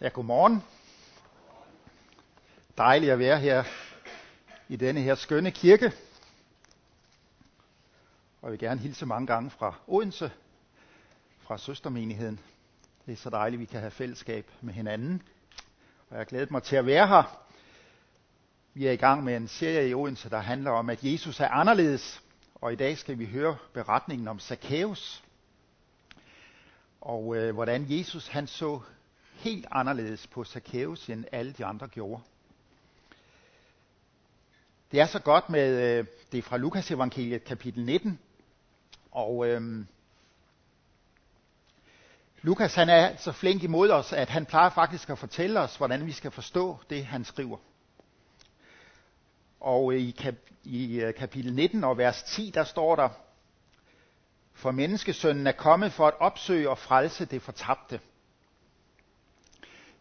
Ja, godmorgen. Dejligt at være her i denne her skønne kirke. Og jeg vil gerne hilse mange gange fra Odense, fra søstermenigheden. Det er så dejligt, at vi kan have fællesskab med hinanden. Og jeg har glædet mig til at være her. Vi er i gang med en serie i Odense, der handler om, at Jesus er anderledes. Og i dag skal vi høre beretningen om Zacchaeus. Og øh, hvordan Jesus han så helt anderledes på Zacchaeus, end alle de andre gjorde. Det er så godt med, øh, det er fra Lukas evangeliet kapitel 19, og øhm, Lukas han er så flink imod os, at han plejer faktisk at fortælle os, hvordan vi skal forstå det, han skriver. Og øh, i, kap, i øh, kapitel 19 og vers 10, der står der, For menneskesønnen er kommet for at opsøge og frelse det fortabte.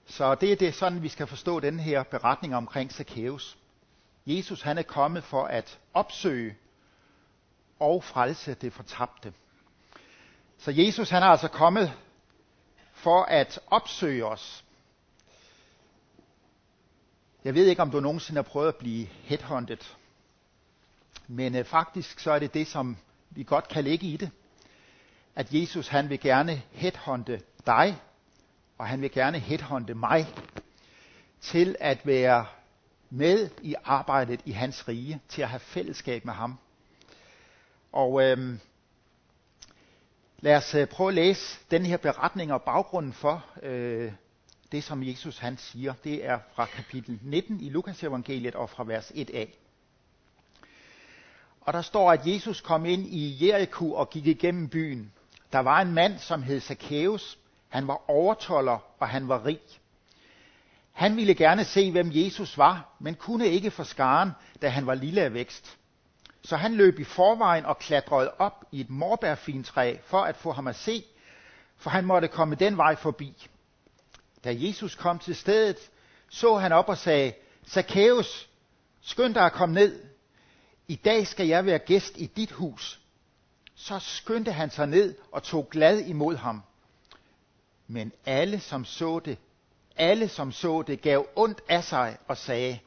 Så det er det sådan, vi skal forstå den her beretning omkring Zacchaeus. Jesus han er kommet for at opsøge og frelse det fortabte. Så Jesus han er altså kommet for at opsøge os. Jeg ved ikke, om du nogensinde har prøvet at blive headhunted. Men øh, faktisk så er det det, som vi godt kan lægge i det. At Jesus han vil gerne headhunte dig og han vil gerne headhunte mig til at være med i arbejdet i hans rige, til at have fællesskab med ham. Og øhm, lad os øh, prøve at læse den her beretning og baggrunden for øh, det, som Jesus han siger. Det er fra kapitel 19 i Lukas evangeliet og fra vers 1a. Og der står, at Jesus kom ind i Jericho og gik igennem byen. Der var en mand, som hed Zacchaeus, han var overtoller, og han var rig. Han ville gerne se, hvem Jesus var, men kunne ikke få skaren, da han var lille af vækst. Så han løb i forvejen og klatrede op i et morbærfintræ for at få ham at se, for han måtte komme den vej forbi. Da Jesus kom til stedet, så han op og sagde, Zacchaeus, skynd dig at komme ned. I dag skal jeg være gæst i dit hus. Så skyndte han sig ned og tog glad imod ham. Men alle som så det, alle som så det, gav ondt af sig og sagde,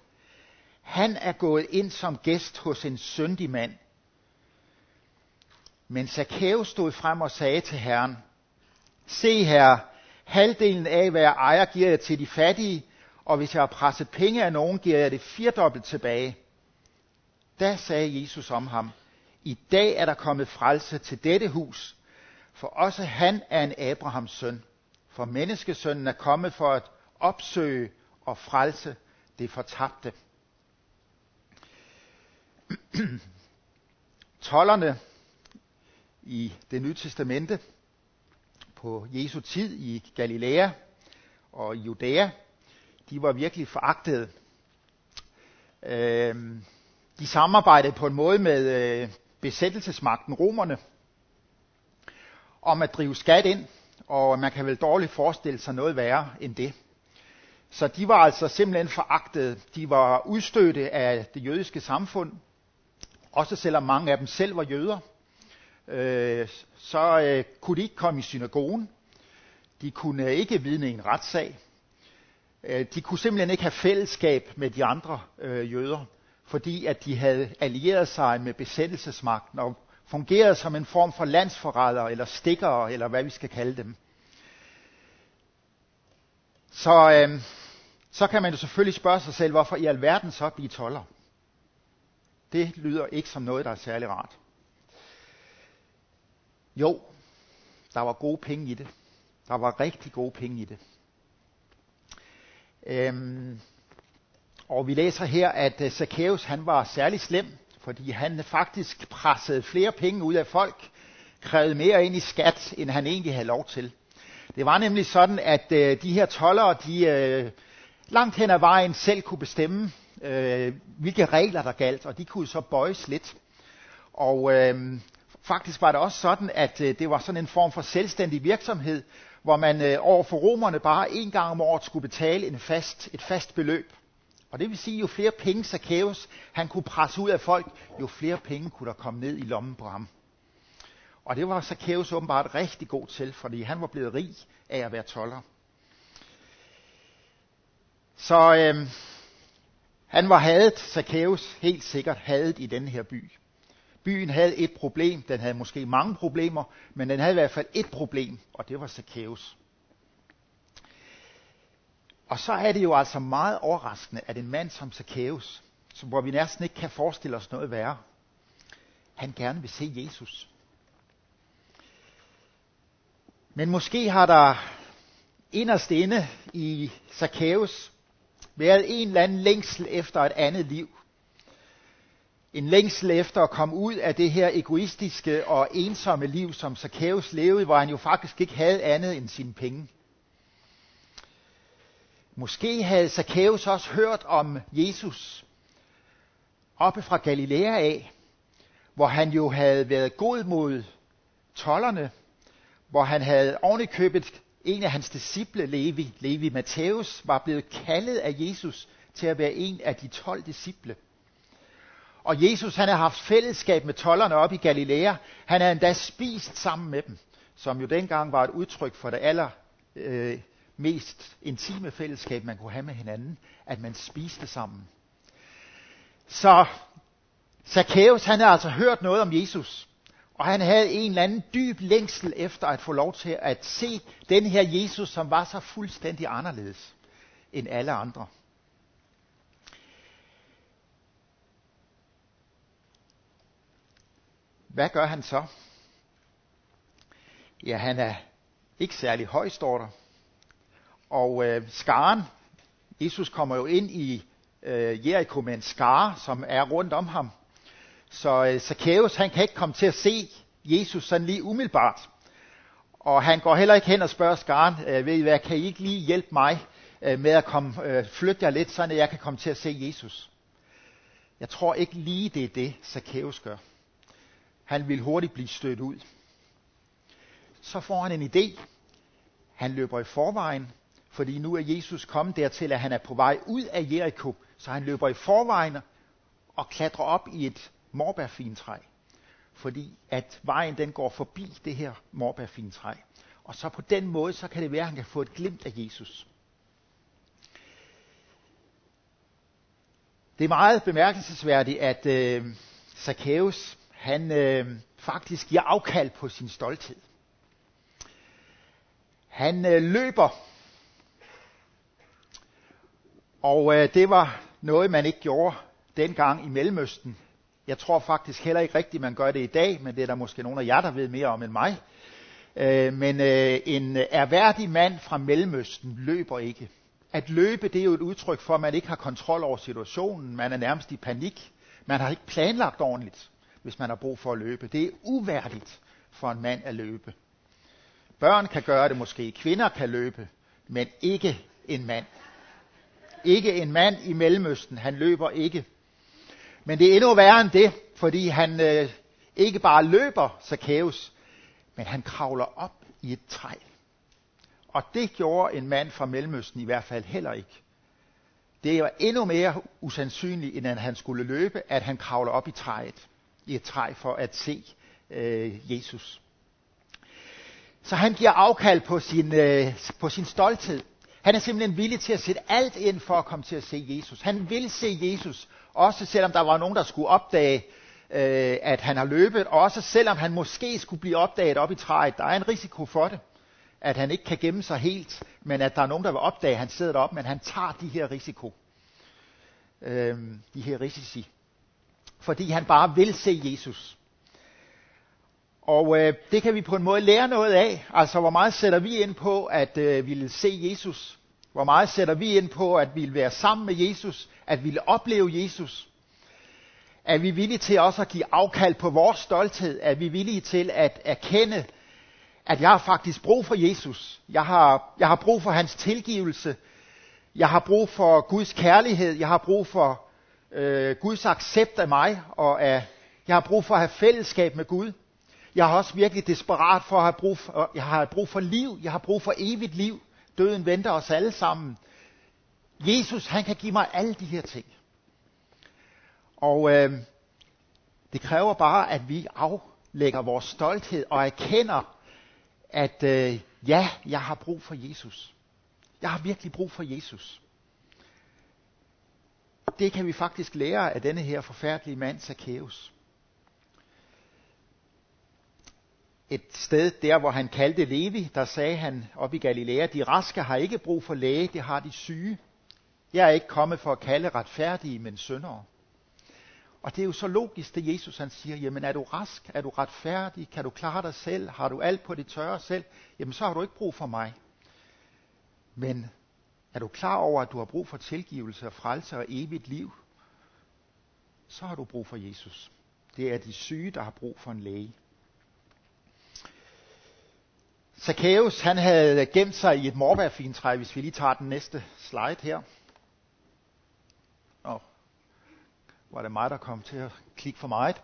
han er gået ind som gæst hos en syndig mand. Men Zacchaeus stod frem og sagde til Herren, Se her, halvdelen af hvad jeg ejer giver jeg til de fattige, og hvis jeg har presset penge af nogen, giver jeg det firdobbelt tilbage. Da sagde Jesus om ham, I dag er der kommet frelse til dette hus, for også han er en Abrahams søn. For menneskesønnen er kommet for at opsøge og frelse det fortabte. Tollerne i det nye testamente på Jesu tid i Galilea og i Judæa, de var virkelig foragtede. Øhm, de samarbejdede på en måde med øh, besættelsesmagten romerne om at drive skat ind og man kan vel dårligt forestille sig noget værre end det. Så de var altså simpelthen foragtede. De var udstødte af det jødiske samfund, også selvom mange af dem selv var jøder. Øh, så øh, kunne de ikke komme i synagogen. De kunne øh, ikke vidne i en retssag. Øh, de kunne simpelthen ikke have fællesskab med de andre øh, jøder, fordi at de havde allieret sig med besættelsesmagten og fungerede som en form for landsforrædere eller stikkere, eller hvad vi skal kalde dem. Så, øh, så kan man jo selvfølgelig spørge sig selv, hvorfor i alverden så blive toller? Det lyder ikke som noget, der er særlig rart. Jo, der var gode penge i det. Der var rigtig gode penge i det. Øhm, og vi læser her, at øh, Zacchaeus han var særlig slem, fordi han faktisk pressede flere penge ud af folk, krævede mere ind i skat, end han egentlig havde lov til. Det var nemlig sådan, at øh, de her tollere, de øh, langt hen ad vejen selv kunne bestemme, øh, hvilke regler der galt, og de kunne så bøjes lidt. Og øh, faktisk var det også sådan, at øh, det var sådan en form for selvstændig virksomhed, hvor man øh, over for romerne bare en gang om året skulle betale en fast, et fast beløb. Og det vil sige, jo flere penge Zacchaeus han kunne presse ud af folk, jo flere penge kunne der komme ned i lommen på ham. Og det var Zacchaeus åbenbart rigtig god til, fordi han var blevet rig af at være toller. Så øh, han var hadet, Zacchaeus, helt sikkert hadet i den her by. Byen havde et problem, den havde måske mange problemer, men den havde i hvert fald et problem, og det var Zacchaeus. Og så er det jo altså meget overraskende, at en mand som Zacchaeus, som hvor vi næsten ikke kan forestille os noget værre, han gerne vil se Jesus. Men måske har der inderst inde i Zacchaeus været en eller anden længsel efter et andet liv. En længsel efter at komme ud af det her egoistiske og ensomme liv, som Zacchaeus levede, hvor han jo faktisk ikke havde andet end sine penge. Måske havde Zacchaeus også hørt om Jesus oppe fra Galilea af, hvor han jo havde været god mod tollerne, hvor han havde ovenikøbet en af hans disciple, Levi, Levi Matthæus, var blevet kaldet af Jesus til at være en af de tolv disciple. Og Jesus han har haft fællesskab med tollerne op i Galilea. Han har endda spist sammen med dem, som jo dengang var et udtryk for det aller øh, mest intime fællesskab, man kunne have med hinanden, at man spiste sammen. Så Zacchaeus, han havde altså hørt noget om Jesus, og han havde en eller anden dyb længsel efter at få lov til at se den her Jesus, som var så fuldstændig anderledes end alle andre. Hvad gør han så? Ja, han er ikke særlig høj, står der. Og øh, skaren, Jesus kommer jo ind i øh, Jericho med en skare, som er rundt om ham. Så øh, Zacchaeus, han kan ikke komme til at se Jesus sådan lige umiddelbart. Og han går heller ikke hen og spørger skaren, øh, ved I hvad, kan I ikke lige hjælpe mig øh, med at komme, øh, flytte jer lidt, så jeg kan komme til at se Jesus? Jeg tror ikke lige, det er det, Zacchaeus gør. Han vil hurtigt blive stødt ud. Så får han en idé. Han løber i forvejen, fordi nu er Jesus kommet dertil, at han er på vej ud af Jericho, så han løber i forvejen og klatrer op i et morbærfintræ, fordi at vejen den går forbi det her morbærfintræ. Og så på den måde, så kan det være, at han kan få et glimt af Jesus. Det er meget bemærkelsesværdigt, at øh, Zacchaeus, han øh, faktisk giver afkald på sin stolthed. Han øh, løber og øh, det var noget, man ikke gjorde dengang i Mellemøsten. Jeg tror faktisk heller ikke rigtigt, man gør det i dag, men det er der måske nogle af jer, der ved mere om end mig. Øh, men øh, en erhverdig mand fra Mellemøsten løber ikke. At løbe, det er jo et udtryk for, at man ikke har kontrol over situationen. Man er nærmest i panik. Man har ikke planlagt ordentligt, hvis man har brug for at løbe. Det er uværdigt for en mand at løbe. Børn kan gøre det måske, kvinder kan løbe, men ikke en mand. Ikke en mand i Mellemøsten, han løber ikke. Men det er endnu værre end det, fordi han øh, ikke bare løber Zacchaeus, men han kravler op i et træ. Og det gjorde en mand fra Mellemøsten i hvert fald heller ikke. Det var endnu mere usandsynligt, end at han skulle løbe, at han kravler op i træet, i et træ for at se øh, Jesus. Så han giver afkald på sin, øh, på sin stolthed. Han er simpelthen villig til at sætte alt ind for at komme til at se Jesus. Han vil se Jesus, også selvom der var nogen, der skulle opdage, øh, at han har løbet, og også selvom han måske skulle blive opdaget op i træet. Der er en risiko for det, at han ikke kan gemme sig helt, men at der er nogen, der vil opdage, at han sidder deroppe, men han tager de her risiko. Øh, de her risici. Fordi han bare vil se Jesus. Og øh, det kan vi på en måde lære noget af. Altså, hvor meget sætter vi ind på at øh, ville se Jesus? Hvor meget sætter vi ind på at vi vil være sammen med Jesus? At vi vil opleve Jesus? Er vi villige til også at give afkald på vores stolthed? Er vi villige til at erkende, at jeg har faktisk brug for Jesus? Jeg har, jeg har brug for hans tilgivelse. Jeg har brug for Guds kærlighed. Jeg har brug for øh, Guds accept af mig. Og af, jeg har brug for at have fællesskab med Gud. Jeg har også virkelig desperat for at have brug for, jeg har brug for liv. Jeg har brug for evigt liv. Døden venter os alle sammen. Jesus, han kan give mig alle de her ting. Og øh, det kræver bare, at vi aflægger vores stolthed og erkender, at øh, ja, jeg har brug for Jesus. Jeg har virkelig brug for Jesus. Det kan vi faktisk lære af denne her forfærdelige mand, Zacchaeus. Et sted der, hvor han kaldte Levi, der sagde han op i Galilea, de raske har ikke brug for læge, det har de syge. Jeg er ikke kommet for at kalde retfærdige, men syndere. Og det er jo så logisk, det Jesus han siger, jamen er du rask, er du retfærdig, kan du klare dig selv, har du alt på det tørre selv, jamen så har du ikke brug for mig. Men er du klar over, at du har brug for tilgivelse og frelse og evigt liv, så har du brug for Jesus. Det er de syge, der har brug for en læge. Zacchaeus, han havde gemt sig i et morbærfintræ, hvis vi lige tager den næste slide her. Nå, var det mig, der kom til at klikke for meget.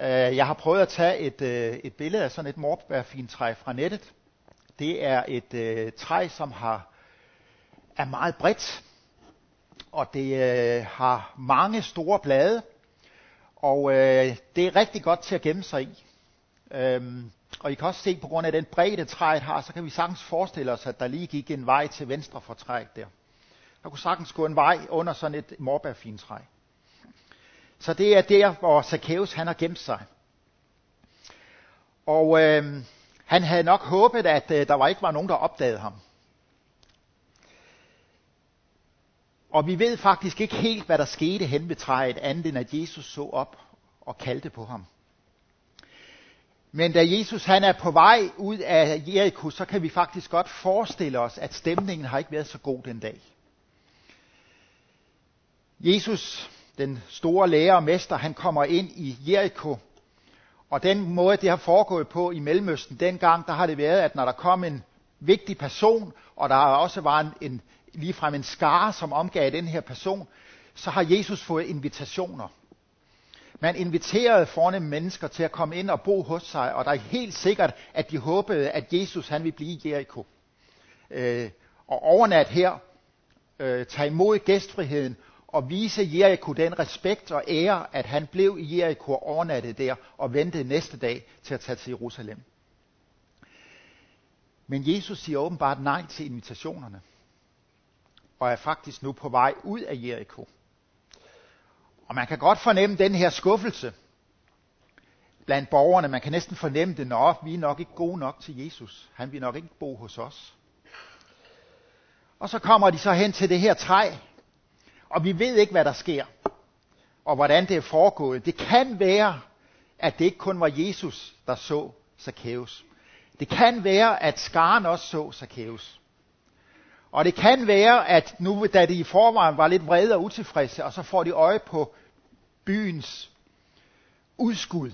Øh, jeg har prøvet at tage et, øh, et billede af sådan et morbærfintræ fra nettet. Det er et øh, træ, som har er meget bredt, og det øh, har mange store blade, og øh, det er rigtig godt til at gemme sig i. Øhm, og I kan også se, på grund af den bredde træet har, så kan vi sagtens forestille os, at der lige gik en vej til venstre for træet der. Der kunne sagtens gå en vej under sådan et morbærfintræ. Så det er der, hvor Zacchaeus han har gemt sig. Og øh, han havde nok håbet, at øh, der var ikke var nogen, der opdagede ham. Og vi ved faktisk ikke helt, hvad der skete hen ved træet, andet end at Jesus så op og kaldte på ham. Men da Jesus han er på vej ud af Jericho, så kan vi faktisk godt forestille os, at stemningen har ikke været så god den dag. Jesus, den store lærer og mester, han kommer ind i Jericho. Og den måde, det har foregået på i Mellemøsten dengang, der har det været, at når der kom en vigtig person, og der også var en, en ligefrem en skare, som omgav den her person, så har Jesus fået invitationer. Man inviterede fornemme mennesker til at komme ind og bo hos sig, og der er helt sikkert, at de håbede, at Jesus han ville blive i Jericho. Øh, og overnat her, øh, tage imod gæstfriheden og vise Jericho den respekt og ære, at han blev i Jericho og overnattede der og ventede næste dag til at tage til Jerusalem. Men Jesus siger åbenbart nej til invitationerne og er faktisk nu på vej ud af Jericho. Og man kan godt fornemme den her skuffelse blandt borgerne. Man kan næsten fornemme det, når vi er nok ikke gode nok til Jesus. Han vil nok ikke bo hos os. Og så kommer de så hen til det her træ, og vi ved ikke, hvad der sker, og hvordan det er foregået. Det kan være, at det ikke kun var Jesus, der så Zacchaeus. Det kan være, at skaren også så Zacchaeus. Og det kan være, at nu da de i forvejen var lidt vrede og utilfredse, og så får de øje på byens udskud.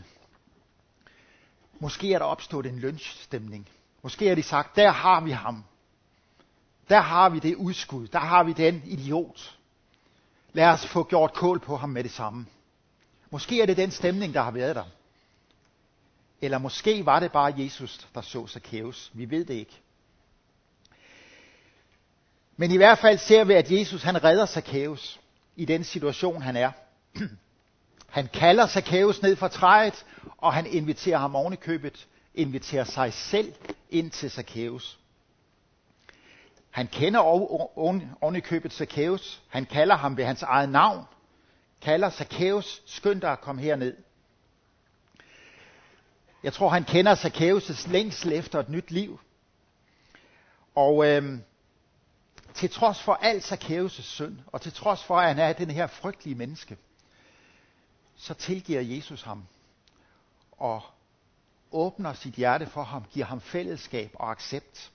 Måske er der opstået en lynchstemning. Måske har de sagt, der har vi ham. Der har vi det udskud. Der har vi den idiot. Lad os få gjort kål på ham med det samme. Måske er det den stemning, der har været der. Eller måske var det bare Jesus, der så Zacchaeus. Vi ved det ikke. Men i hvert fald ser vi, at Jesus han redder Zacchaeus i den situation, han er. Han kalder Zacchaeus ned fra træet, og han inviterer ham oven i købet, inviterer sig selv ind til Zacchaeus. Han kender oven i købet Zacchaeus. Han kalder ham ved hans eget navn. Kalder Zacchaeus, skynd dig at komme herned. Jeg tror, han kender Zacchaeus' længsel efter et nyt liv. Og øhm, til trods for alt Zacchaeus' synd, og til trods for, at han er den her frygtelige menneske, så tilgiver Jesus ham og åbner sit hjerte for ham, giver ham fællesskab og accept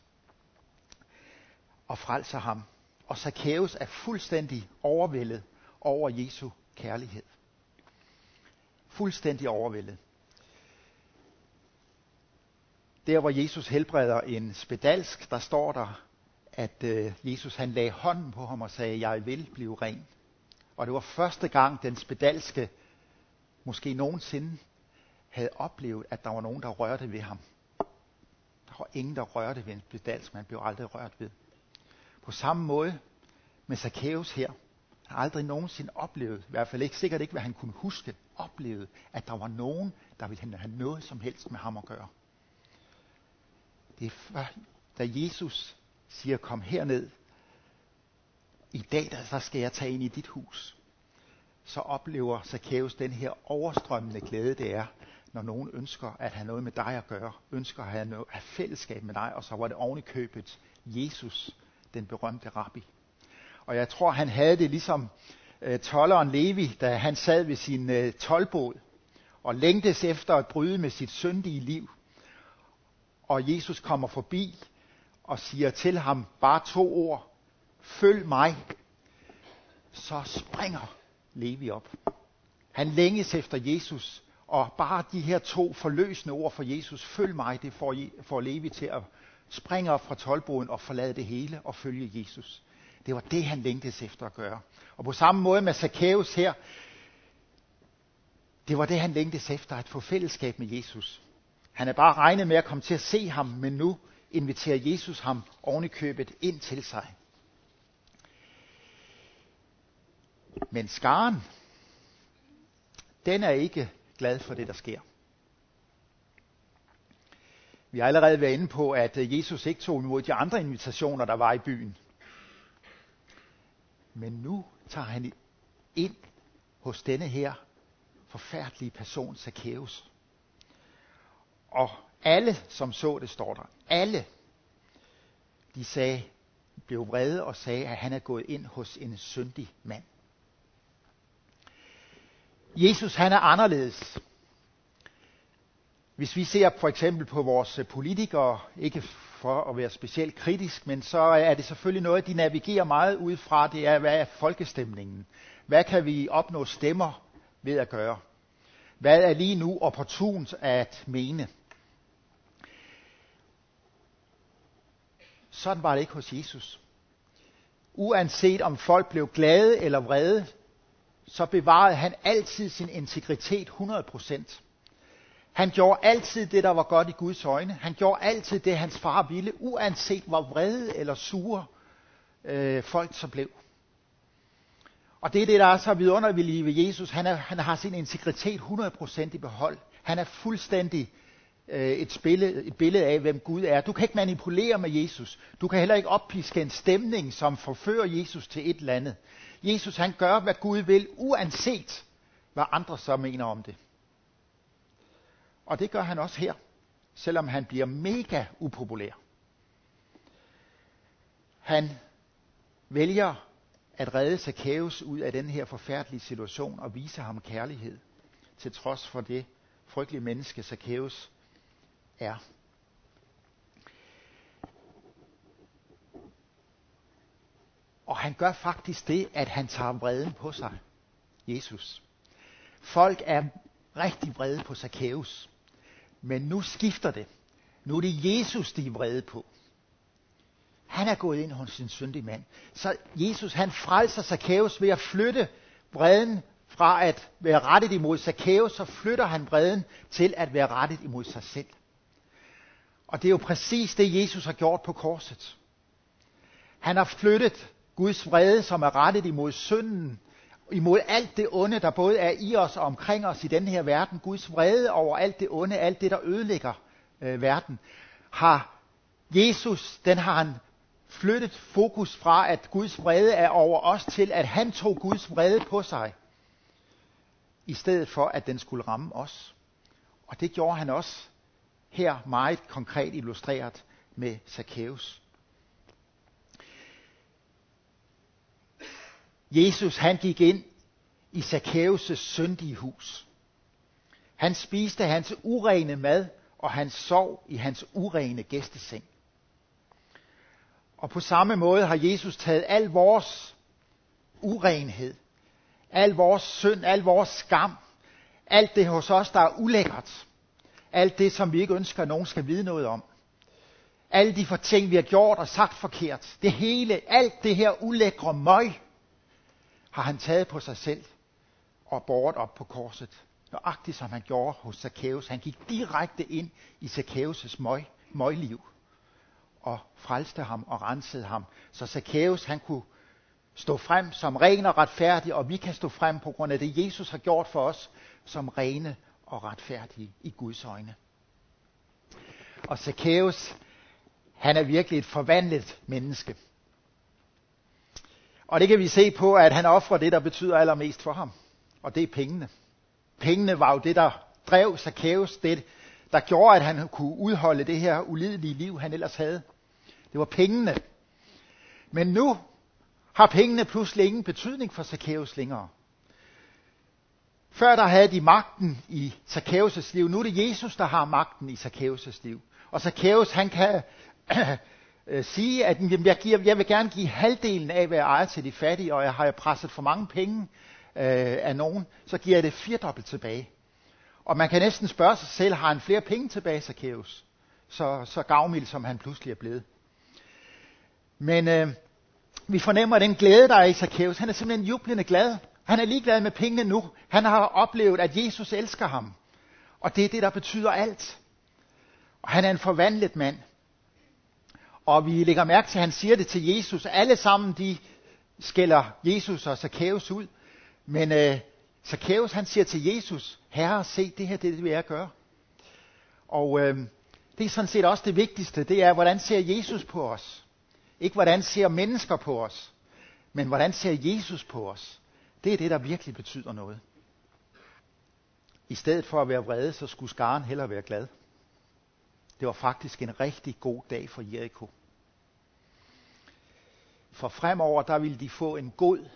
og frelser ham. Og Zacchaeus er fuldstændig overvældet over Jesu kærlighed. Fuldstændig overvældet. Der hvor Jesus helbreder en spedalsk, der står der, at øh, Jesus han lagde hånden på ham og sagde, jeg vil blive ren. Og det var første gang, den spedalske måske nogensinde havde oplevet, at der var nogen, der rørte ved ham. Der var ingen, der rørte ved en spedalsk, man blev aldrig rørt ved. På samme måde med Zacchaeus her, har aldrig nogensinde oplevet, i hvert fald ikke sikkert ikke, hvad han kunne huske, oplevet, at der var nogen, der ville have noget som helst med ham at gøre. Det er da Jesus siger, kom herned. I dag der, så skal jeg tage ind i dit hus så oplever Zacchaeus den her overstrømmende glæde, det er, når nogen ønsker at have noget med dig at gøre, ønsker at have, noget, at have fællesskab med dig, og så var det oven i købet Jesus, den berømte rabbi. Og jeg tror, han havde det ligesom øh, tolleren Levi, da han sad ved sin øh, tolvbåd og længtes efter at bryde med sit syndige liv. Og Jesus kommer forbi og siger til ham bare to ord. Følg mig. Så springer Levi op. Han længes efter Jesus, og bare de her to forløsende ord for Jesus, følg mig, det får, får Levi til at springe op fra tolvboden og forlade det hele og følge Jesus. Det var det, han længtes efter at gøre. Og på samme måde med Zacchaeus her, det var det, han længtes efter, at få fællesskab med Jesus. Han er bare regnet med at komme til at se ham, men nu inviterer Jesus ham oven i købet ind til sig. Men skaren, den er ikke glad for det, der sker. Vi har allerede været inde på, at Jesus ikke tog imod de andre invitationer, der var i byen. Men nu tager han ind hos denne her forfærdelige person, Zacchaeus. Og alle, som så det, står der, alle, de sagde, blev vrede og sagde, at han er gået ind hos en syndig mand. Jesus, han er anderledes. Hvis vi ser for eksempel på vores politikere, ikke for at være specielt kritisk, men så er det selvfølgelig noget, de navigerer meget ud fra, det er, hvad er folkestemningen? Hvad kan vi opnå stemmer ved at gøre? Hvad er lige nu opportunt at mene? Sådan var det ikke hos Jesus. Uanset om folk blev glade eller vrede, så bevarede han altid sin integritet 100%. Han gjorde altid det, der var godt i Guds øjne. Han gjorde altid det, hans far ville, uanset hvor vrede eller sure øh, folk så blev. Og det er det, der er så vidunderligt ved Jesus. Han, er, han har sin integritet 100% i behold. Han er fuldstændig øh, et, spille, et billede af, hvem Gud er. Du kan ikke manipulere med Jesus. Du kan heller ikke oppiske en stemning, som forfører Jesus til et eller andet. Jesus han gør, hvad Gud vil, uanset hvad andre så mener om det. Og det gør han også her, selvom han bliver mega upopulær. Han vælger at redde Zacchaeus ud af den her forfærdelige situation og vise ham kærlighed, til trods for det frygtelige menneske Zacchaeus er. Og han gør faktisk det, at han tager vreden på sig. Jesus. Folk er rigtig vrede på Zacchaeus. Men nu skifter det. Nu er det Jesus, de er vrede på. Han er gået ind hos sin syndige mand. Så Jesus, han frelser Zacchaeus ved at flytte vreden fra at være rettet imod Zacchaeus, så flytter han vreden til at være rettet imod sig selv. Og det er jo præcis det, Jesus har gjort på korset. Han har flyttet Guds vrede, som er rettet imod synden, imod alt det onde, der både er i os og omkring os i den her verden. Guds vrede over alt det onde, alt det, der ødelægger øh, verden, har Jesus, den har han flyttet fokus fra, at Guds vrede er over os, til at han tog Guds vrede på sig, i stedet for, at den skulle ramme os. Og det gjorde han også her meget konkret illustreret med Zacchaeus. Jesus han gik ind i Zacchaeus' syndige hus. Han spiste hans urene mad, og han sov i hans urene gæsteseng. Og på samme måde har Jesus taget al vores urenhed, al vores synd, al vores skam, alt det hos os, der er ulækkert, alt det, som vi ikke ønsker, at nogen skal vide noget om, alle de for ting, vi har gjort og sagt forkert, det hele, alt det her ulækre møg, har han taget på sig selv og båret op på korset. Nøjagtigt som han gjorde hos Zacchaeus. Han gik direkte ind i Zacchaeus' møg, møgliv og frelste ham og rensede ham. Så Zacchaeus han kunne stå frem som ren og retfærdig, og vi kan stå frem på grund af det, Jesus har gjort for os, som rene og retfærdige i Guds øjne. Og Zacchaeus, han er virkelig et forvandlet menneske. Og det kan vi se på, at han offrer det, der betyder allermest for ham. og det er pengene. Pengene var jo det, der drev Zacchaeus, det, der gjorde, at han kunne udholde det her ulidelige liv, han ellers havde. Det var pengene. Men nu har pengene pludselig ingen betydning for Zacchaeus længere. Før der havde de magten i Zacchaeus' liv. Nu er det Jesus, der har magten i Zacchaeus' liv. Og Zacchaeus, han kan øh, sige, at jeg, giver, jeg vil gerne give halvdelen af, hvad jeg ejer til de fattige, og jeg har jeg presset for mange penge øh, af nogen, så giver jeg det firedobbelt tilbage. Og man kan næsten spørge sig selv, har han flere penge tilbage, Zacchaeus? Så, så gavmild, som han pludselig er blevet. Men øh, vi fornemmer den glæde, der er i Zacchaeus. Han er simpelthen jublende glad. Han er ligeglad med pengene nu. Han har oplevet, at Jesus elsker ham. Og det er det, der betyder alt. Og han er en forvandlet mand. Og vi lægger mærke til, at han siger det til Jesus. Alle sammen, de skælder Jesus og Zacchaeus ud. Men øh, Zacchaeus, han siger til Jesus, Herre, se, det her det, det vil jeg gøre. Og øh, det er sådan set også det vigtigste, det er, hvordan ser Jesus på os? Ikke hvordan ser mennesker på os, men hvordan ser Jesus på os? Det er det, der virkelig betyder noget. I stedet for at være vrede, så skulle skaren hellere være glad. Det var faktisk en rigtig god dag for Jericho. For fremover, der ville de få en god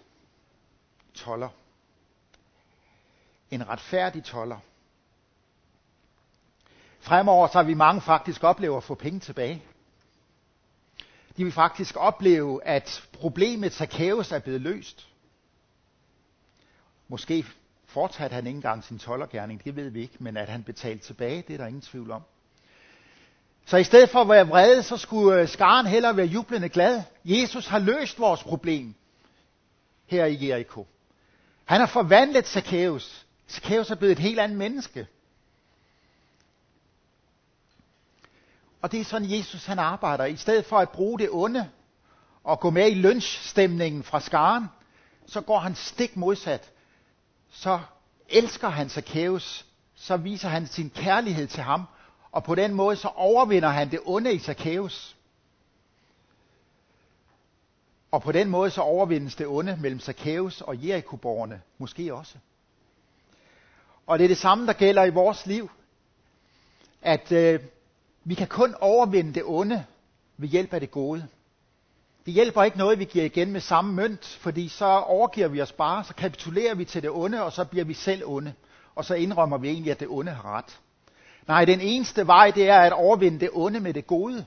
toller. En retfærdig toller. Fremover, så har vi mange faktisk oplever at få penge tilbage. De vil faktisk opleve, at problemet Zacchaeus er blevet løst. Måske fortsatte han ikke engang sin tollergærning, det ved vi ikke, men at han betalte tilbage, det er der ingen tvivl om. Så i stedet for at være vrede, så skulle øh, skaren hellere være jublende glad. Jesus har løst vores problem her i Jericho. Han har forvandlet Zacchaeus. Zacchaeus er blevet et helt andet menneske. Og det er sådan, Jesus han arbejder. I stedet for at bruge det onde og gå med i lynchstemningen fra skaren, så går han stik modsat. Så elsker han Zacchaeus, så viser han sin kærlighed til ham, og på den måde så overvinder han det onde i Zacchaeus. Og på den måde så overvindes det onde mellem Zacchaeus og Jerikoborgerne måske også. Og det er det samme, der gælder i vores liv. At øh, vi kan kun overvinde det onde ved hjælp af det gode. Det hjælper ikke noget, vi giver igen med samme mønt, fordi så overgiver vi os bare, så kapitulerer vi til det onde, og så bliver vi selv onde. Og så indrømmer vi egentlig, at det onde har ret. Nej, den eneste vej, det er at overvinde det onde med det gode.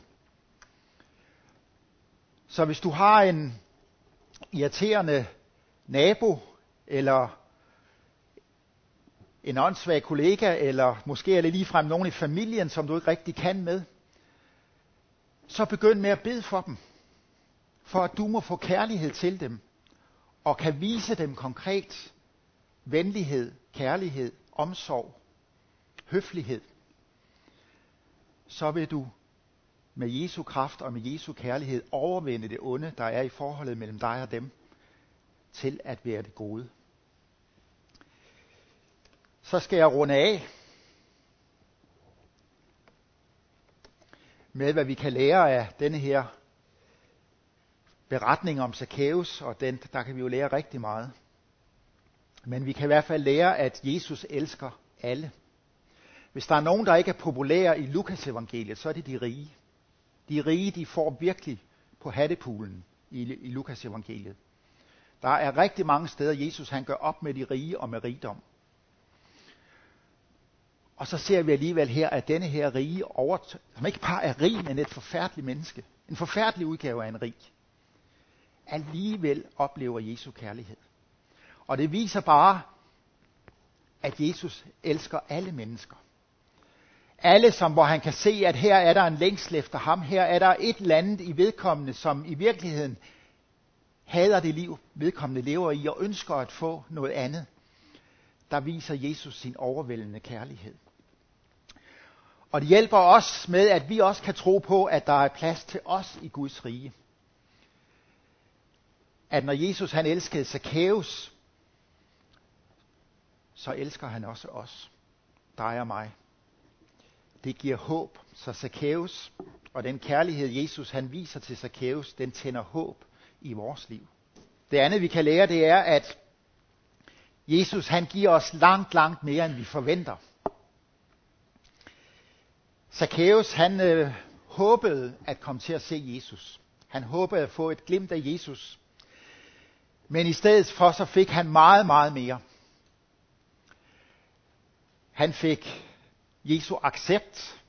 Så hvis du har en irriterende nabo, eller en åndssvag kollega, eller måske er det ligefrem nogen i familien, som du ikke rigtig kan med, så begynd med at bede for dem, for at du må få kærlighed til dem, og kan vise dem konkret venlighed, kærlighed, omsorg, høflighed. Så vil du med Jesu kraft og med Jesu kærlighed overvinde det onde, der er i forholdet mellem dig og dem, til at være det gode så skal jeg runde af med, hvad vi kan lære af denne her beretning om Zacchaeus, og den, der kan vi jo lære rigtig meget. Men vi kan i hvert fald lære, at Jesus elsker alle. Hvis der er nogen, der ikke er populære i Lukas evangeliet, så er det de rige. De rige, de får virkelig på hattepulen i, i Lukas evangeliet. Der er rigtig mange steder, Jesus han gør op med de rige og med rigdom. Og så ser vi alligevel her, at denne her rige over, som ikke bare er rig, men et forfærdeligt menneske, en forfærdelig udgave af en rig, alligevel oplever Jesu kærlighed. Og det viser bare, at Jesus elsker alle mennesker. Alle, som, hvor han kan se, at her er der en længsel efter ham. Her er der et eller andet i vedkommende, som i virkeligheden hader det liv, vedkommende lever i, og ønsker at få noget andet. Der viser Jesus sin overvældende kærlighed. Og det hjælper os med, at vi også kan tro på, at der er plads til os i Guds rige. At når Jesus han elskede Zacchaeus, så elsker han også os, dig og mig. Det giver håb, så Zacchaeus og den kærlighed, Jesus han viser til Zacchaeus, den tænder håb i vores liv. Det andet, vi kan lære, det er, at Jesus han giver os langt, langt mere, end vi forventer. Zacchaeus han øh, håbede at komme til at se Jesus. Han håbede at få et glimt af Jesus. Men i stedet for så fik han meget, meget mere. Han fik Jesu accept.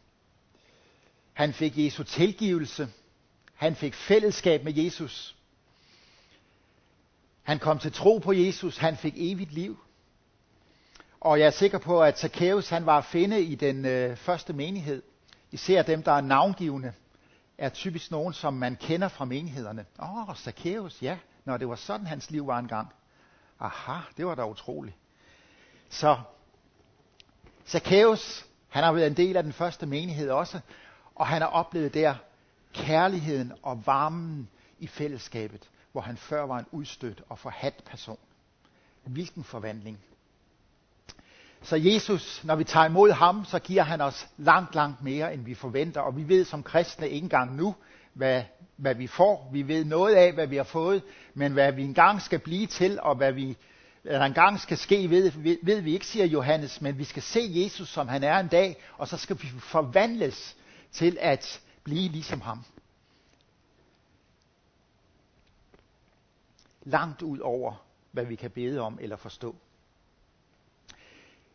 Han fik Jesu tilgivelse. Han fik fællesskab med Jesus. Han kom til tro på Jesus. Han fik evigt liv. Og jeg er sikker på, at Zacchaeus han var at finde i den øh, første menighed. Især dem, der er navngivende, er typisk nogen, som man kender fra menighederne. Åh, oh, Zacchaeus, ja. Når det var sådan, hans liv var engang. Aha, det var da utroligt. Så Zacchaeus, han har været en del af den første menighed også, og han har oplevet der kærligheden og varmen i fællesskabet, hvor han før var en udstødt og forhat person. Hvilken forvandling. Så Jesus, når vi tager imod ham, så giver han os langt, langt mere, end vi forventer. Og vi ved som kristne ikke engang nu, hvad, hvad vi får. Vi ved noget af, hvad vi har fået, men hvad vi engang skal blive til, og hvad vi der engang skal ske, ved, ved, ved vi ikke, siger Johannes, men vi skal se Jesus, som han er en dag, og så skal vi forvandles til at blive ligesom ham. Langt ud over, hvad vi kan bede om eller forstå.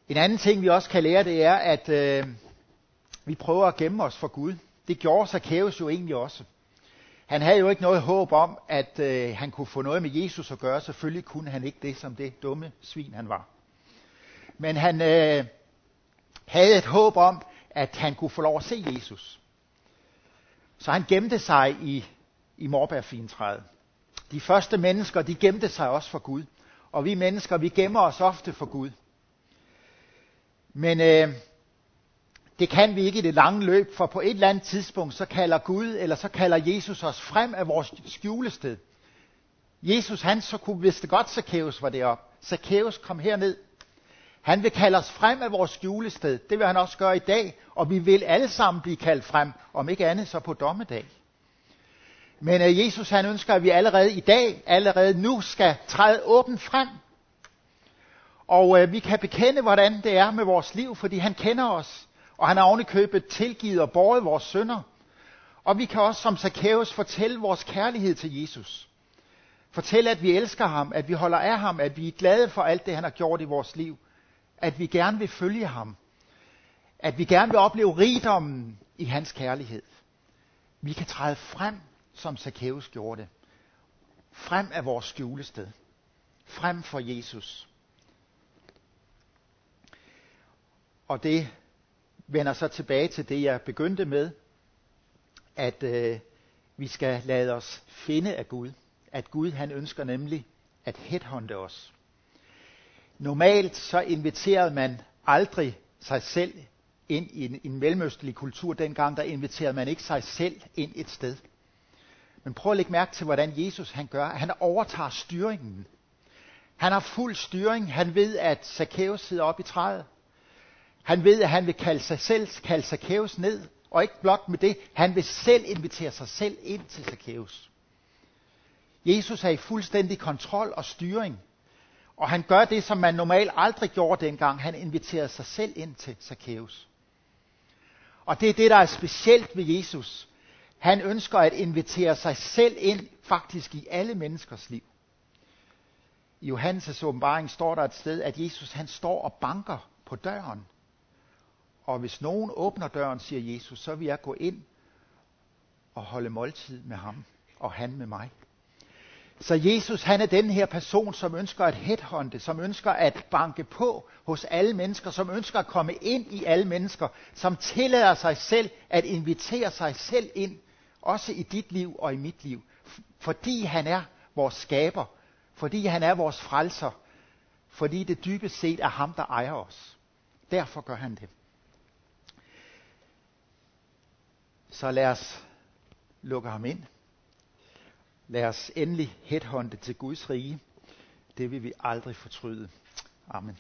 En anden ting, vi også kan lære, det er, at øh, vi prøver at gemme os for Gud. Det gjorde Zacchaeus jo egentlig også. Han havde jo ikke noget håb om, at øh, han kunne få noget med Jesus at gøre. Selvfølgelig kunne han ikke det, som det dumme svin han var. Men han øh, havde et håb om, at han kunne få lov at se Jesus. Så han gemte sig i, i morbærfintræet. De første mennesker, de gemte sig også for Gud. Og vi mennesker, vi gemmer os ofte for Gud. Men øh, det kan vi ikke i det lange løb, for på et eller andet tidspunkt, så kalder Gud, eller så kalder Jesus os frem af vores skjulested. Jesus, han så kunne vidste godt, Zacchaeus var derop. Zacchaeus, kom herned. Han vil kalde os frem af vores skjulested. Det vil han også gøre i dag, og vi vil alle sammen blive kaldt frem, om ikke andet så på dommedag. Men uh, Jesus han ønsker, at vi allerede i dag, allerede nu, skal træde åbent frem og øh, vi kan bekende, hvordan det er med vores liv, fordi han kender os. Og han har ovenikøbet tilgivet og båret vores sønder. Og vi kan også som Zacchaeus fortælle vores kærlighed til Jesus. Fortælle, at vi elsker ham, at vi holder af ham, at vi er glade for alt det, han har gjort i vores liv. At vi gerne vil følge ham. At vi gerne vil opleve rigdommen i hans kærlighed. Vi kan træde frem, som Zacchaeus gjorde det. Frem af vores skjulested. Frem for Jesus. Og det vender så tilbage til det, jeg begyndte med, at øh, vi skal lade os finde af Gud. At Gud han ønsker nemlig at headhunte os. Normalt så inviterede man aldrig sig selv ind i en, en mellemøstlig kultur. Dengang der inviterede man ikke sig selv ind et sted. Men prøv at lægge mærke til, hvordan Jesus han gør. Han overtager styringen. Han har fuld styring. Han ved, at Zacchaeus sidder oppe i træet. Han ved, at han vil kalde sig selv, kalde Zacchaeus ned, og ikke blot med det, han vil selv invitere sig selv ind til Zacchaeus. Jesus er i fuldstændig kontrol og styring, og han gør det, som man normalt aldrig gjorde dengang. Han inviterer sig selv ind til Zacchaeus. Og det er det, der er specielt ved Jesus. Han ønsker at invitere sig selv ind faktisk i alle menneskers liv. I Johannes' åbenbaring står der et sted, at Jesus han står og banker på døren. Og hvis nogen åbner døren, siger Jesus, så vil jeg gå ind og holde måltid med ham, og han med mig. Så Jesus, han er den her person, som ønsker at headhunte, som ønsker at banke på hos alle mennesker, som ønsker at komme ind i alle mennesker, som tillader sig selv at invitere sig selv ind, også i dit liv og i mit liv. Fordi han er vores skaber, fordi han er vores frelser, fordi det dybest set er ham, der ejer os. Derfor gør han det. Så lad os lukke ham ind. Lad os endelig headhunte til Guds rige. Det vil vi aldrig fortryde. Amen.